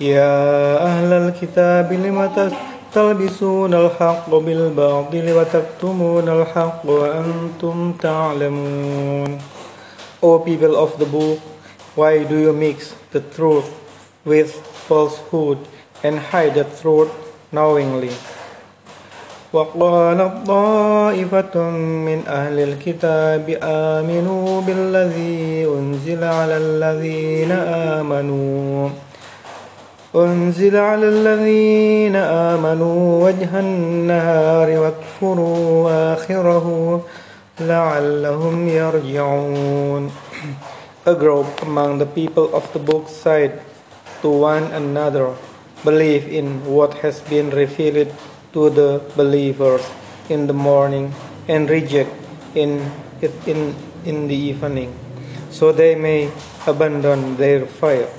يا أهل الكتاب لم تلبسون الحق بالباطل وتكتمون الحق وأنتم تعلمون O people of the book, why do you mix the truth with falsehood and hide the truth knowingly? وقال طائفة من أهل الكتاب آمنوا بالذي أنزل على الذين آمنوا أنزل على الذين آمنوا وجه النهار واكفروا آخره لعلهم يرجعون A group among the people of the book said to one another, Believe in what has been revealed to the believers in the morning and reject in it in, in the evening, so they may abandon their faith.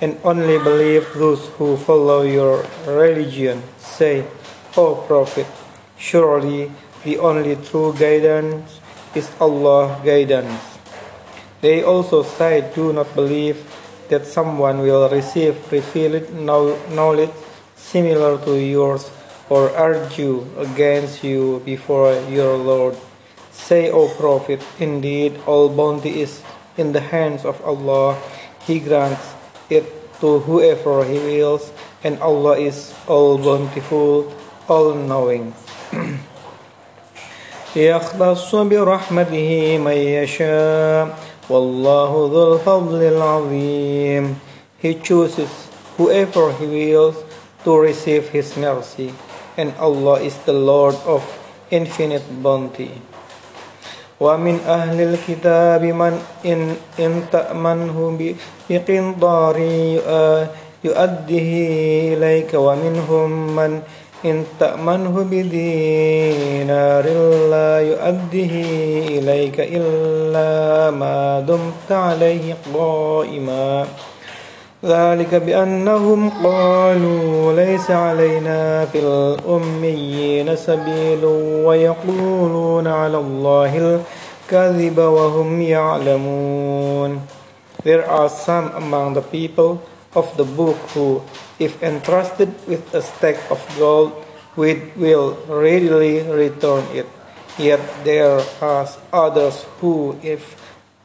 And only believe those who follow your religion say O Prophet surely the only true guidance is Allah guidance they also say do not believe that someone will receive revealed knowledge similar to yours or argue against you before your Lord. Say, O Prophet, indeed all bounty is in the hands of Allah. He grants it to whoever He wills, and Allah is all bountiful, all knowing. يختص برحمته من يشاء والله ذو الفضل العظيم He chooses whoever He wills to receive His mercy and Allah is the Lord of infinite bounty. ومن أهل الكتاب من إن, إن تأمنه بقنطار يؤده إليك ومنهم من إن تأمنه بدينار لا يؤده إليك إلا ما دمت عليه قائماً. ذلك بأنهم قالوا ليس علينا في الأميين سبيل ويقولون على الله الكذب وهم يعلمون There are some among the people of the book who, if entrusted with a stack of gold, will readily return it. Yet there are others who, if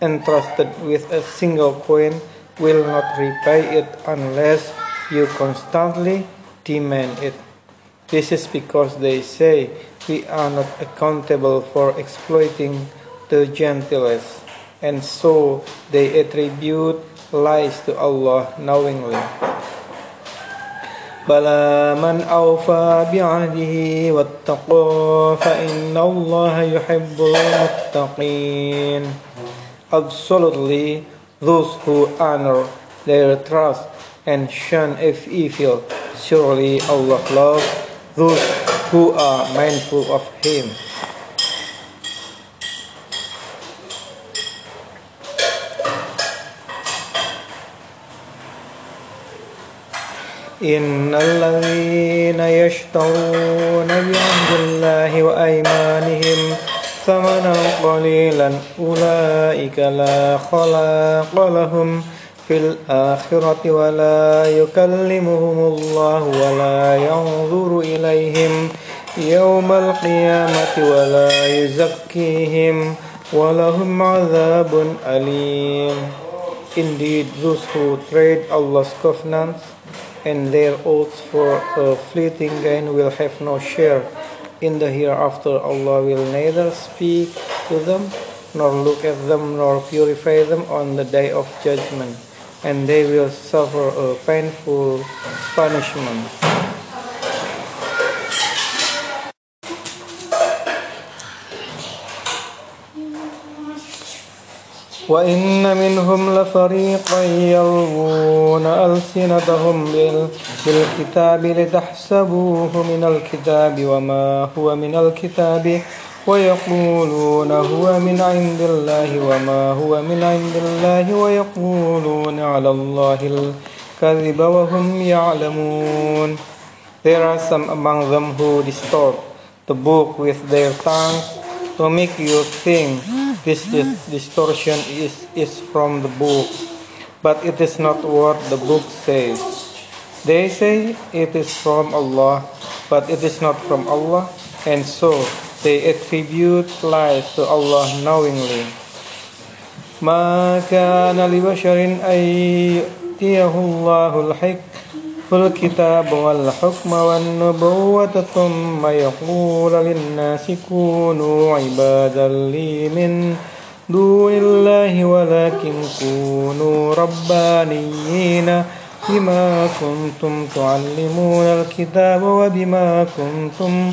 entrusted with a single coin, will not repay it unless you constantly demand it. This is because they say we are not accountable for exploiting the gentlest, and so they attribute lies to Allah knowingly. بلى من أوفى بعهده واتقى فإن الله يحب المتقين Absolutely, those who honor their trust and shun evil. Surely Allah loves those who are mindful of Him. إن الذين يشترون بعهد الله وأيمانهم ثمنا قليلا أولئك لا خلاق لهم في الآخرة ولا يكلمهم الله ولا ينظر إليهم يوم القيامة ولا يزكيهم ولهم عذاب أليم. Indeed, those who trade Allah's covenants and their oaths for a fleeting gain will have no share In the hereafter, Allah will neither speak to them, nor look at them, nor purify them on the day of judgment, and they will suffer a painful punishment. وإن منهم لفريقا يلوون ألسنتهم بالكتاب لتحسبوه من الكتاب وما هو من الكتاب ويقولون هو من عند الله وما هو من عند الله ويقولون على الله الكذب وهم يعلمون. There are some among them who distort the book with their tongues to make you think this distortion is, is from the book, but it is not what the book says. They say it is from Allah, but it is not from Allah, and so they attribute lies to Allah knowingly. ما كان لبشر أن يؤتيه الله الحكم الكتاب والحكم والنبوة ثم يقول للناس كونوا عبادا لي من دون الله ولكن كونوا ربانيين بما كنتم تعلمون الكتاب وبما كنتم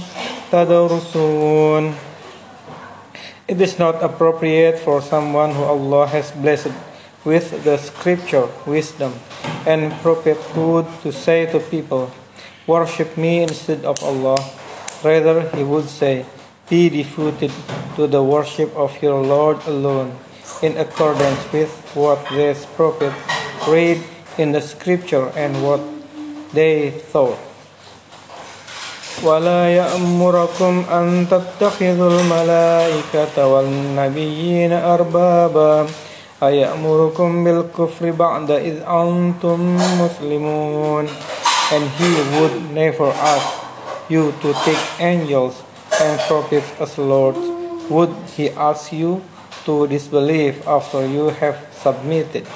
تدرسون. It is not appropriate for someone who Allah has blessed with the scripture, wisdom, and prophethood to say to people, Worship me instead of Allah. Rather, he would say, Be devoted to the worship of your Lord alone, in accordance with what these prophets read in the scripture and what they thought. ولا يأمركم أن تتخذوا الملائكة والنبيين أربابا أيأمركم بالكفر بعد إذ أنتم مسلمون and he would never ask you to take angels and prophets as lords would he ask you to disbelieve after you have submitted